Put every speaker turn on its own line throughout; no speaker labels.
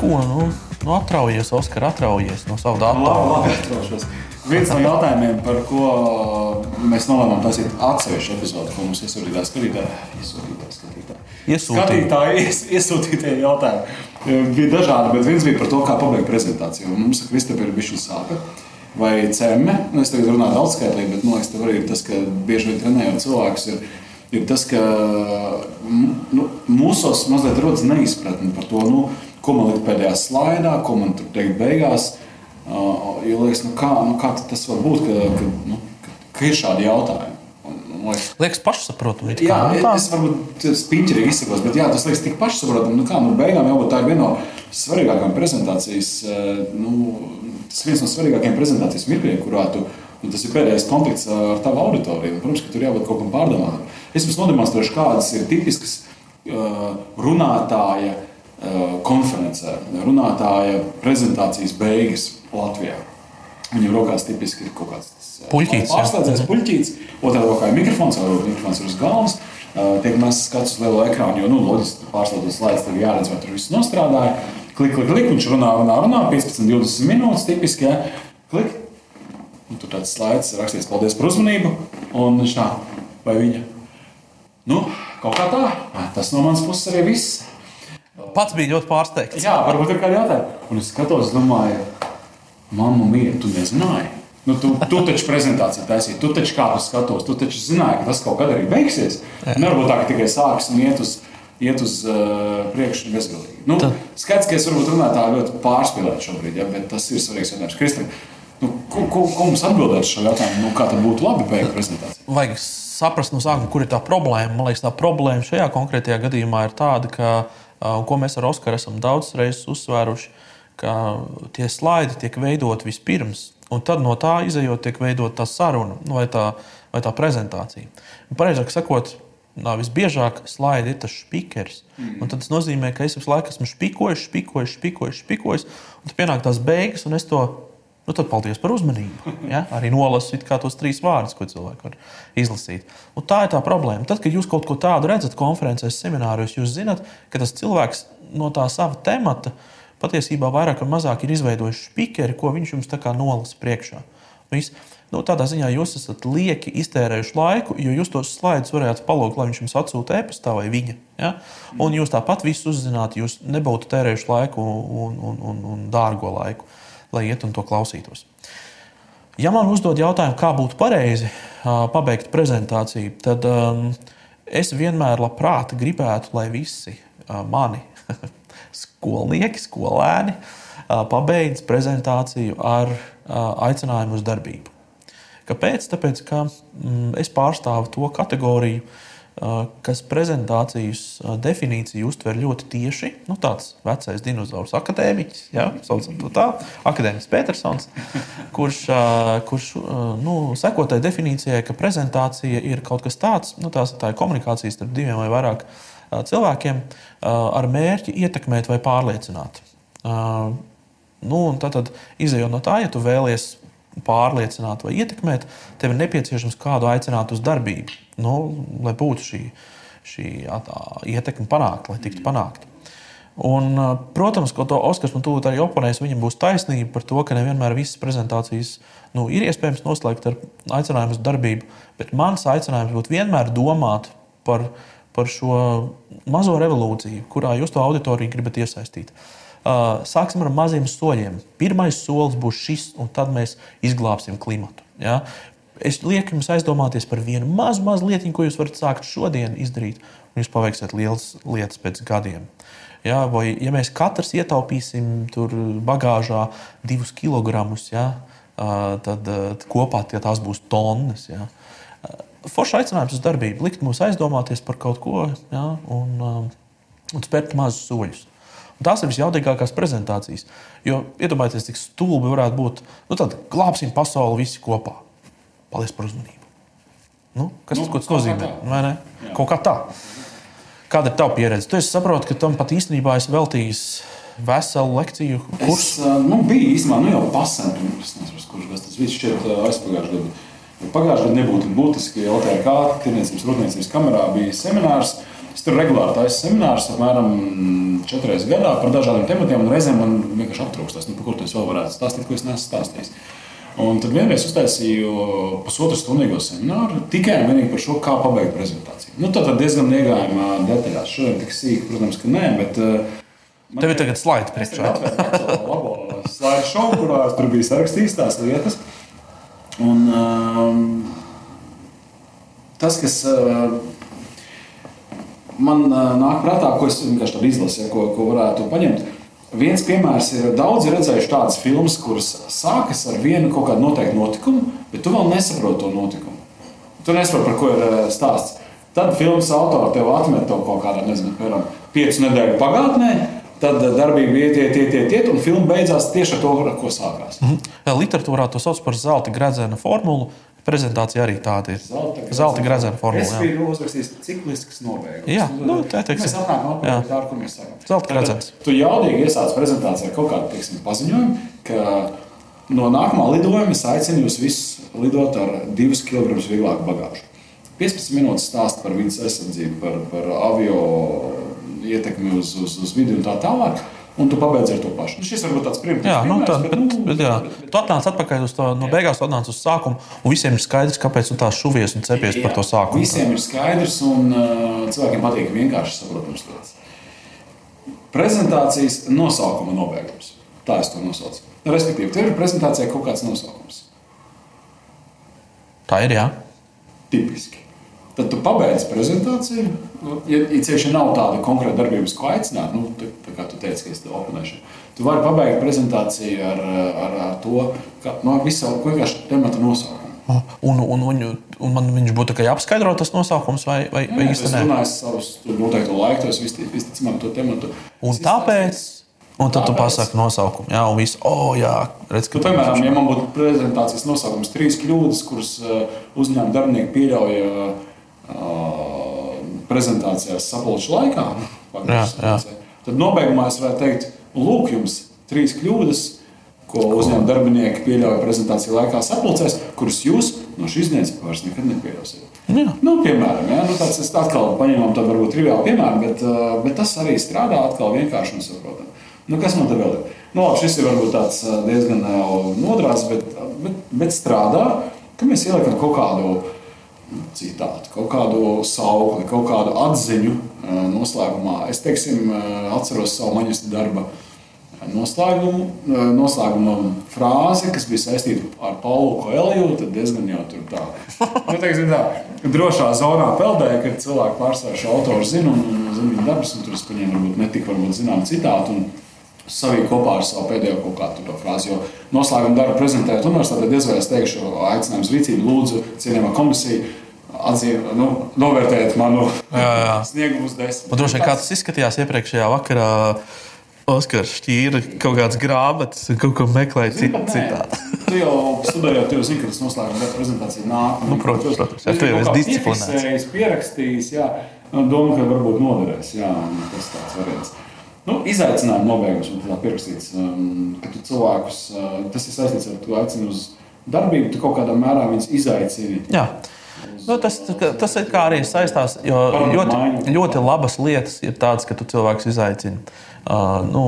Tā, nu ko, nu, atraujies, Oskar, atraujies no sava
atraušos. Viens no jautājumiem, par ko mēs nolēmām taisīt atsevišķu epizodi, ko mums iesūtītāji skatītāji, iesūtītāji skatītāji.
Iesūtīja.
Skatītāji ies, iesūtītie jautājumi bija dažādi, bet viens bija par to, kā pabeigt prezentāciju. Un Mums, Kristapē, ir bijis sāpe vai cemme. Nu, es tagad runāju daudzskaitlīgi, bet man liekas, tas arī ir tas, ka bieži vien trenējot cilvēkus. Ir, ir tas, ka nu, mūsos mazliet rodas neizpratne par to, nu, ko man likt pēdējā slaidā, ko man tur teikt beigās. Uh, jo liekas, nu, kā, nu, kā tas var būt, ka, ka, nu, ka, ka ir šādi jautājumi. Un, un, liekas,
Liekas, pašsaprotami.
Jā,
kā, nu
es varbūt spīķerīgi izsakos, bet jā, tas liekas tik pašsaprotami. Nu, kā, nu, beigām jau tā ir viena no svarīgākajām prezentācijas, nu, tas viens no svarīgākajiem prezentācijas mirkļiem, kurā tu, nu, tas ir pēdējais konflikts ar tavu auditoriju. Protams, ka tur jābūt kaut kam pārdomātam. Es jums nodemonstrēšu, kādas ir tipiskas uh, runātāja konferencē, runātāja prezentācijas beigas Latvijā. Viņam rokās tipiski ir kaut kāds tas,
Puļķītis, jā.
pārslēdzies puļķītis, otrā rokā ir mikrofons, vai mikrofons ir uz galvas. Uh, Tiek mēs skats uz lielo ekrānu, jo, nu, loģiski, pārslēdzot slēdz, tad jāredz, vai tur viss nostrādāja. Klik, klik, klik, viņš runā, runā, runā, 15, 20 minūtes tipiski, jā. Klik, un tur tāds slaids rakstīts, paldies par uzmanību, un viņš tā, vai viņa. Nu, kaut kā tā, tas no manas puses arī viss.
Pats bija ļoti pārsteigts.
Jā, varbūt ir kādi jautājumi. Un es skatos, domāju, mamma mīļa, tu nezināji. Nu, tu, tu taču prezentāciju taisīji, tu taču kādu skatos, tu taču zināji, ka tas kaut kad arī beigsies. Nevarbūt tā, ka tikai sāks un iet uz, iet uz uh, priekšu bezgalīgi. Nu, skaidrs, ka es varbūt runāju tā ļoti pārspīlēt šobrīd, ja, bet tas ir svarīgs jautājums. Kristija, nu, ko, ko, ko mums atbildēt šo jautājumu? Nu, kā tad būtu labi beigt prezentāciju?
Vajag saprast no sākuma, kur ir tā problēma. Man liekas, tā problēma šajā konkrētajā gadījumā ir tāda, ka, uh, ko mēs ar Oskaru esam daudz reizes uzsvēruši, ka tie slaidi tiek veidoti vispirms, un tad no tā izējot, tiek veidot tā saruna nu, vai tā, vai tā prezentācija. Un Pareizāk sakot, nā, visbiežāk slaidi ir tas spīkers. Mm. Tas nozīmē, ka es visu laiku esmu spīkojis, spīkojis, spīkojis, spīkojis, un tad pienāk tās beigas, un es to Nu, tad paldies par uzmanību. Ja? Arī kā tos trīs vārdus, ko cilvēki var izlasīt. Un tā ir tā problēma. Tad, kad jūs kaut ko tādu redzat konferencēs, semināros, jūs zināt, ka tas cilvēks no tā sava temata patiesībā vairāk vai mazāk ir izveidojis spīkeri, ko viņš jums nolasa priekšā. Viss. Nu, tādā ziņā jūs esat lieki iztērējuši laiku, jo jūs tos slaidus varētu palūgt, lai viņš jums atsūta e-pastā vai viņa. Ja? Un jūs tāpat visu uzzinātu, jūs nebūtu tērējuši laiku un, un, un, un dārgo laiku lai iet un to klausītos. Ja man uzdod jautājumu, kā būtu pareizi pabeigt prezentāciju, tad um, es vienmēr labprāt gribētu, lai visi uh, mani skolnieki, skolēni uh, pabeidz prezentāciju ar uh, aicinājumu uz darbību. Kāpēc? Tāpēc, ka mm, es pārstāvu to kategoriju, uh, kas prezentācijas definīciju uztver ļoti tieši. Nu, tāds vecais dinozaurs akadēmiķis, ja, saucam to tā, akadēmiķis Petersons, kurš, kurš nu, seko tai definīcijai, ka prezentācija ir kaut kas tāds, nu, tās, tā ir komunikācija starp diviem vai vairāk cilvēkiem ar mērķi ietekmēt vai pārliecināt. Nu, tad, tad izējot no tā, ja tu vēlies pārliecināt vai ietekmēt, tev ir nepieciešams kādu aicināt uz darbību, nu, lai būtu šī, šī tā, ietekme panākta, lai tiktu panākta. Un, protams, ka to Oskars man tūlīt arī oponēs, viņam būs taisnība par to, ka nevienmēr visas prezentācijas nu, ir iespējams noslēgt ar aicinājumu uz darbību, bet mans aicinājums būtu vienmēr domāt par, par šo mazo revolūciju, kurā jūs to auditoriju gribat iesaistīt. Uh, Sāksim ar maziem soļiem. Pirmais solis būs šis, un tad mēs izglābsim klimatu. Ja? Es lieku jums aizdomāties par vienu mazu, mazu lietiņu, ko jūs varat sākt šodien izdarīt, un jūs paveiksiet lielas lietas pēc gadiem. Ja, vai ja mēs katrs ietaupīsim bagāžā divus kilogramus, ja, uh, tad, uh, tad kopā tie tās būs tonnas. Ja. Uh, Foršs aicinājums uz darbību, likt mums aizdomāties par kaut ko ja, un, um, un spērt mazus soļus. Tās ir visjaudīgākās prezentācijas. Jo iedomājieties, cik stulbi varētu būt. Nu, tad glābsim pasauli visi kopā. Paldies par uzmanību. Nu, kas
Nu,
nu, tas
kā
nozīmē? Vai ne? Kaut kā tā. Kāda ir tava pieredze? Tu saproti, ka tam pat īstenībā esi veltījis veselu lekciju
Es
kursu.
uh, nu, biju īstenībā nu, jau pasen, pirms es nezinu, kurš gads tas viss šķiet uh, aizpagājušajā gadā. Pagājušajā gadā nebūtu būtiski LTK, tirniecības rūpniecības kamerā bija seminārs. Es tur regulāri taisu seminārus, apmēram četras gadā par dažādiem tematiem, un reizēm man vienkārši aptrūkst, nu, par ko es vēl varētu stāstīt, ko es neesmu stāstījis. Un tad vienreiz uztaisīju pusotru stundu semināru tikai un vienīgi par šo, kā pabeigt prezentāciju. Nu, tad diezgan iegājām detaļās. Šodien tik sīki, protams, ka nē, bet.
Tev ir tagad slaidi priekšā.
Slaidu šovu, kurā tur bija sarakstīts tās lietas. Un, um, tas, kas uh, man uh, nāk prātā, ko es vienkārši tādu izlasīju, ko, ko varētu paņemt Viens piemērs ir, daudzi redzējuši tādas filmas, kuras sākas ar vienu kaut kādu noteiktu notikumu, bet tu vēl nesaproti to notikumu. Tu nesaproti, par ko ir eh, stāsts. Tad filmas autors tev atmet to kaut kādā, nezinu, piemēram, piecu nedēļu pagātnē, tad darbība iet, iet, iet, iet, iet un filma beidzās tieši ar to, ar ko sākās.
-hmm. Literatūrā to sauc par zelta gredzena formulu. Prezentācija arī tāda ir. Zelta gradzena formula.
Es biju uzrakstījis ciklisks nobeigums.
Jā, nu, tā
teiksim. Mēs atnākam atpakaļ tā, ko mēs sakām.
Zelta gradzens.
Tu jaudīgi iesāc prezentācijā kaut kādu, teiksim, paziņojumu, ka no nākamā lidojuma es aicinu jūs visus lidot ar 2 kg vieglāku bagāžu. 15 minūtes stāst par vidas aizsardzību, par, par avio ietekmi uz, uz, uz vidi un tā tālāk un tu pabeidz ar to pašu. Nu, šis varbūt tāds primitīvs. Jā, nu, tā, bet, bet, nu, bet, jā.
Bet, bet, tu atnāc atpakaļ uz to, no beigās atnāc uz sākumu, un visiem ir skaidrs, kāpēc tu tā šuvies un cepies jā, par to sākumu.
Visiem ir skaidrs, un uh, cilvēkiem patīk vienkārši saprotams lietas. Prezentācijas nosaukuma nobeigums. Tā es to nosaucu. Respektīvi, tev ir prezentācijai kaut kāds nosaukums.
Tā ir, jā.
Tipiski. Tad tu pabeidz prezentāciju. Nu, ja, ja cieši nav tāda konkrēta darbības, ko aicināt, nu, tā, tā kā tu teici, ka es tev oponēšu, tu vari pabeigt prezentāciju ar, ar, ar to, ka no nu, visā vienkārši temata nosaukumu.
Un, un, un, un man viņš būtu tikai jāapskaidro tas nosaukums, vai, vai, vai īstenībā?
Es runāju savus noteiktu laiku, es visticamāk to tematu.
Un tāpēc. Un tad Tāpēc. tu pasaki nosaukumu. Jā, un viss, oh, jā, redz,
ka. Nu, piemēram, ja man būtu prezentācijas nosaukums, trīs kļūdas, kuras uzņēmuma darbinieki pieļauja prezentācijās sapulču laikā, jā, jā. tad nobeigumā es varētu teikt, lūk, jums trīs kļūdas, ko uzņēmuma darbinieki pieļauj prezentāciju laikā sapulcēs, kuras jūs no šīs dienas vairs nekad nepieļausiet. Jā. Nu, piemēram, ja, nu, tāds, es atkal paņemam tādu varbūt triviālu piemēru, bet, bet tas arī strādā atkal vienkārši un saprotam. Nu, kas man te vēl ir? Nu, labi, šis ir varbūt tāds diezgan nodrāts, bet, bet, bet strādā, ka mēs ieliekam kaut kādu citātu, kaut kādu saukli, kaut kādu atziņu noslēgumā. Es teiksim, atceros savu maģistra darba noslēgumu, noslēguma frāzi, kas bija saistīta ar Paulu Koeliju. Tad diezgan jau tur tā, nu, teiksim, tā drošā zonā peldē, kad cilvēki pārsvarā šo autoru zina un, un zina viņa darbus, un tur es paņēmu varbūt netik varbūt zinām citātu. Un, saviju kopā ar savu pēdējo kaut kādu frāzi. Jo noslēguma darbu prezentējot universitātē, diez vai es teikšu, aicinājums rīcību, lūdzu, cienījamā komisija atzīmēt, nu, novērtēt manu sniegumu uz desmit.
Droši vien kā tas izskatījās iepriekšējā vakarā. Oskars šķīra kaut kādas grāmatas, kaut ko meklēja citādi.
tu jau studējot, tu jau zini, ka tas noslēguma prezentācija nāk.
Nu, protams, protams. Jā, tu jau esi disciplinēts.
Pierakstījis, jā. Domāju, ka varbūt noderēs. Jā, tas tāds variants. Nu, izaicinājuma nobeigums man tā pierakstīts, um, ka tu cilvēkus, uh, tas ir saistīts ar to aicinu uz darbību, tu kaut kādā mērā viņus izaicini.
Jā. Nu, tas, tas arī saistās, jo ļoti, ļoti labas lietas ir tādas, ka tu cilvēks izaicini. Uh, nu,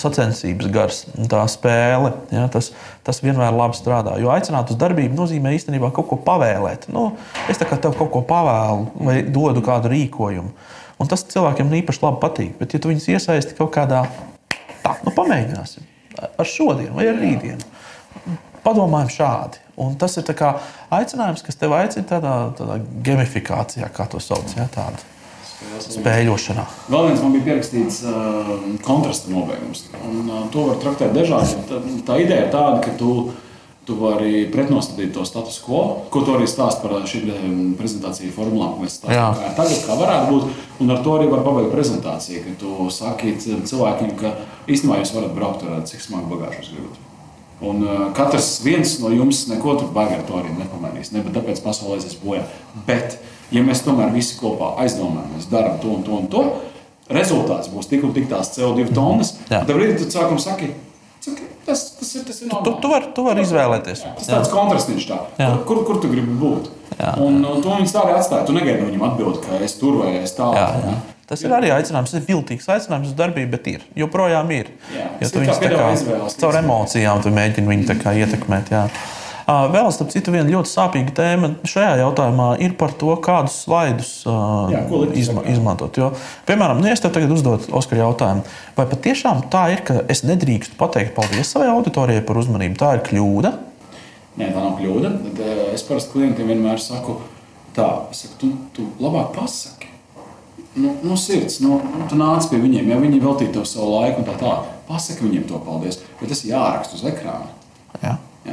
sacensības gars, tā spēle. Ja, tas, tas vienmēr labi strādā. Jo aicināt uz darbību nozīmē īstenībā kaut ko pavēlēt. Nu, es tev kaut ko pavēlu vai dodu kādu rīkojumu. Un tas cilvēkiem īpaši labi patīk. Bet, ja tu viņus iesaisti kaut kādā tā, nu, pamēģināsim ar šodienu vai ar rītdienu padomājam šādi. Un tas ir aicinājums, kas tev aicina tādā, tādā gamifikācijā, kā to sauc. Ja, tāda. Spēļošanā.
Vēl viens man bija pierakstīts uh, kontrasta nobeigums. Un, uh, to var traktēt dažādi. Tā, tā ideja ir tāda, ka tu, tu vari pretnostatīt to status quo, ko tu arī stāst par šīm um, prezentāciju formulām, ko mēs stāstām. Kā tagad, kā varētu būt, un ar to arī var pabeigt prezentāciju, ka tu saki cilvēkiem, ka īstenībā jūs varat braukt ar cik smagu bagāžu jūs gribat. Un uh, katrs viens no jums neko tur baigā to arī nepamanīs. Ne tāpēc pasaulē aizies bojā. Bet, ja mēs tomēr visi kopā aizdomājamies, darām to un to un to, rezultāts būs tik un tik tās CO2 tonnas. Tad brīdī tu sākam saki, saki Tas, tas ir tas, ir
Tu, tu vari var izvēlēties.
Jā, tas tāds kontrasts tā.
Jā.
Kur, kur tu gribi būt?
Jā.
Un, un to viņi tā arī atstāja. Tu negaidi no viņiem atbildi, ka es tur vai es tādu.
Jā, jā. Tas ir arī aicinājums, tas ir viltīgs aicinājums uz darbību, bet ir. Joprojām ir.
Jā.
Jo tu
kā
viņus tā
piedāvāju
kā
izvēles.
caur emocijām tu mēģini viņu kā ietekmēt. Jā. Vēl, starp citu, viena ļoti sāpīga tēma šajā jautājumā ir par to, kādus slaidus
Jā,
izma, izmantot. Jo, piemēram, nu, es tev tagad uzdotu Oskara jautājumu, vai patiešām tā ir, ka es nedrīkstu pateikt paldies savai auditorijai par uzmanību? Tā ir kļūda.
Nē, tā nav kļūda. Es parasti klientiem vienmēr saku, tā, saku, tu, tu labāk pasaki. Nu, no sirds, nu, nu, tu nāc pie viņiem, ja viņi veltīja tev savu laiku un tā tālāk. Pasaki viņiem to paldies, bet tas jāraksta uz ekrāna.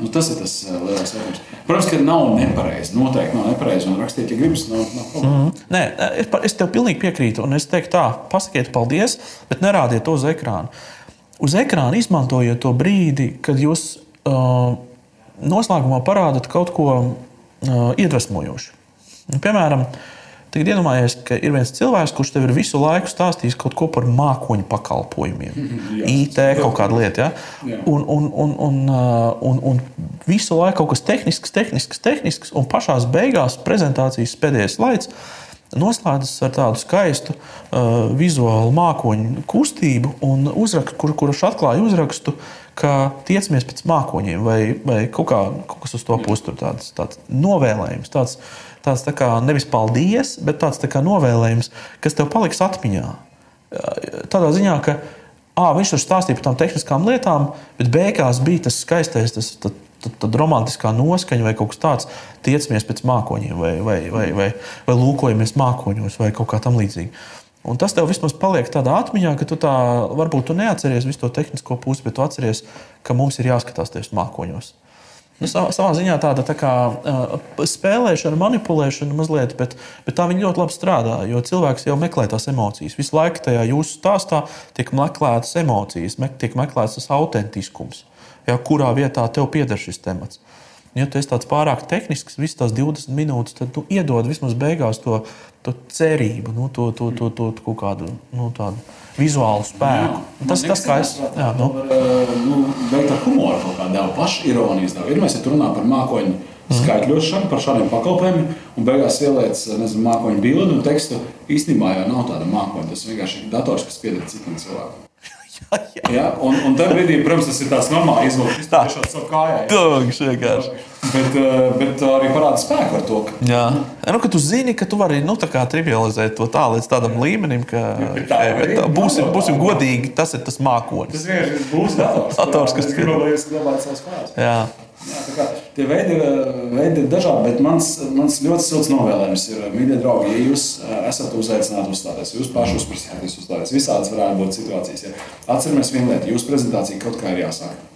Nu, tas ir tas uh, lielais jautājums. Protams, ka nav nepareizi. Noteikti nav nepareizi. Un rakstīt, ja gribas, nav, nav problēma. Mm.
Nē, es, es tev pilnīgi piekrītu. Un es teiktu, tā, pasakiet, paldies, bet nerādiet to uz ekrāna. Uz ekrāna izmantojiet to brīdi, kad jūs uh, noslēgumā parādāt kaut ko uh, iedvesmojošu. Nu, Piemēram, Tagad iedomājieties, ka ir viens cilvēks, kurš tev ir visu laiku stāstījis kaut ko par mākoņu pakalpojumiem,
Jā.
IT kaut kāda lieta. Ja?
Jā.
Un, un, un, un, uh, un, un visu laiku kaut kas tehnisks, tehnisks, tehnisks, un pašā beigās prezentācijas pēdējais slaids noslēdzas ar tādu skaistu uh, vizuālu mākoņu kustību, un uzrakst, kur, kurš atklāja uzrakstu, ka tiecamies pēc mākoņiem, vai, vai kaut, kā, kaut kas uz to puses tāds, tāds novēlējums. Tāds, tāds tā kā nevis paldies, bet tāds tā kā novēlējums, kas tev paliks atmiņā. Tādā ziņā, ka à, viņš tur stāstīja par tām tehniskām lietām, bet beigās bija tas skaistais, tas tad, tad, tad romantiskā noskaņa vai kaut kas tāds, tiecamies pēc mākoņiem, vai, vai, vai, vai, vai lūkojamies mākoņos, vai kaut kā tam līdzīga. Un tas tev vismaz paliek tādā atmiņā, ka tu tā varbūt tu neatceries visu to tehnisko pusi, bet tu atceries, ka mums ir jāskatās tajos mākoņos. Nu, savā, savā ziņā tāda tā kā, uh, spēlēšana, manipulēšana mazliet, bet, bet tā viņa ļoti labi strādā. Jo cilvēks jau meklē tās emocijas. Visu laiku tajā jūsu stāstā tiek meklētas emocijas, me, tiek meklēts tas autentiskums, ja, kurā vietā tev pieder šis temats. Ja tu esi tāds pārāk tehnisks, visas tās 20 minūtes, tad tu iedod vismaz beigās to, to cerību, nu, to, to, to, to, to kaut kādu nu, tādu vizuālu spēku. Un Tas, tas kā es. Jā, nu.
nu, beigt ar humoru kaut devu, pašironijas. Ir mēs ja tu runā par mākoņu skaitļošanu, par šādiem pakalpojumiem, un beigās ieliec nezinu, mākoņu bildi un tekstu. Īstenībā jau nav tāda mākoņa. Tas vienkārši ir dators, kas pieder citam cilvēkam.
Jā, jā.
Ja? Un, un tajā brīdī, protams, tas ir tāds normāls izvēles, kas tiešām savu kājā. ja.
Tūks vienkārši.
Bet, eh, bet arī parāda spēku ar to, ka
Jā, nu, ka tu zini, ka tu vari nu, tā trivializēt to tā līdz tādam līmenim, ka
tā arī
tā, būsim, būsim
tā.
godīgi, tas ir tas mākonis.
tas vienkārši būs dators,
Dators, kas
grib, lai es glabātu savus kājās.
Jā,
Jā, tā kā tie veidi, ir- veidi ir dažādi, bet mans, mans ļoti silts novēlējums ir, mīļie draugi, ja jūs ā, esat uzaicināti uzstāties, jūs paši uzprasījāt, jūs uzstāties. Visādas varētu būt situācijas. Ja. Atceramies vienu lietu, jūsu prezentācija kaut kā ir jāsāk.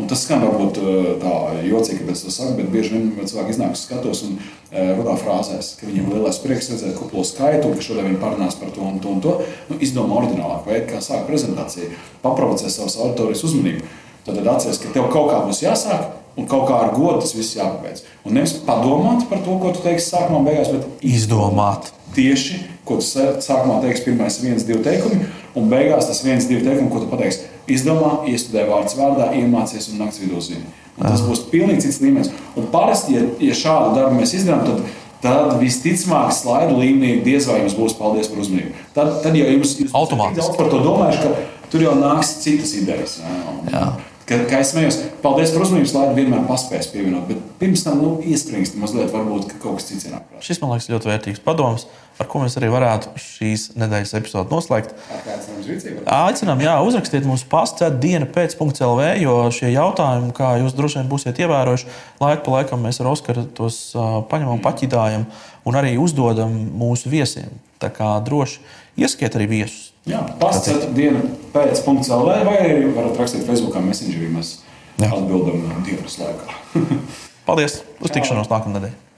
Un tas skan varbūt tā jocīgi, ka es saku, bet bieži vien cilvēki iznāk uz skatos un runā frāzēs, ka viņiem ir lielais prieks redzēt kuplo skaitu, un ka šodien viņi parunās par to un to un to. Nu, izdomā ordinālāku veidu, kā sākt prezentāciju, paprovocē savas auditorijas uzmanību. Tad, tad atceries, ka tev kaut kā būs jāsāk, un kaut kā ar godu tas viss jāpabeidz. Un nevis padomāt par to, ko tu teiksi sākumā, beigās, bet
izdomāt.
tieši, ko tu sā- sākumā teiksi, pirmais viens, divi teikumi, un beigās tas viens, divi teikumi, ko tu pateiksi. Izdomā, iestudē vārds vārdā, iemācies un nakts vidū zini. Un tas būs pilnīgi cits līmenis. Un parasti, ja, ja šādu darbu mēs izdarām, tad, tad visticamāk, slaidu līmenī diez vai jums būs paldies par uzmanību. Tad, tad jau jums jūs
Automātiski.
daudz par to domājuši, ka tur jau nāks citas idejas. jā.
Jā.
Ka, kā es smējos, paldies par uzmanību, slaidu vienmēr paspējas pievienot. Bet pirms tam nu, iespringst mazliet, varbūt ka kaut kas cits ir apgājis.
Šis man liekas ļoti vērtīgs padoms, ar ko mēs arī varētu šīs nedēļas epizodu noslēgt. Aicinām, jā, uzrakstiet mums pastā diena pēc .lv, jo šie jautājumi, kā jūs droši vien būsiet ievērojuši, laiku pa laikam mēs ar Oskaru tos paņemam, paķidājam un arī uzdodam mūsu viesiem. Tā kā droši ieskiet arī viesus.
Jā, pastāstiet dienu pēc punkta LV, vai arī varat rakstīt Facebookā, Messengerī. Mēs
Jā.
atbildam dienas laikā.
Paldies! Uz tikšanos nākamnedēļ!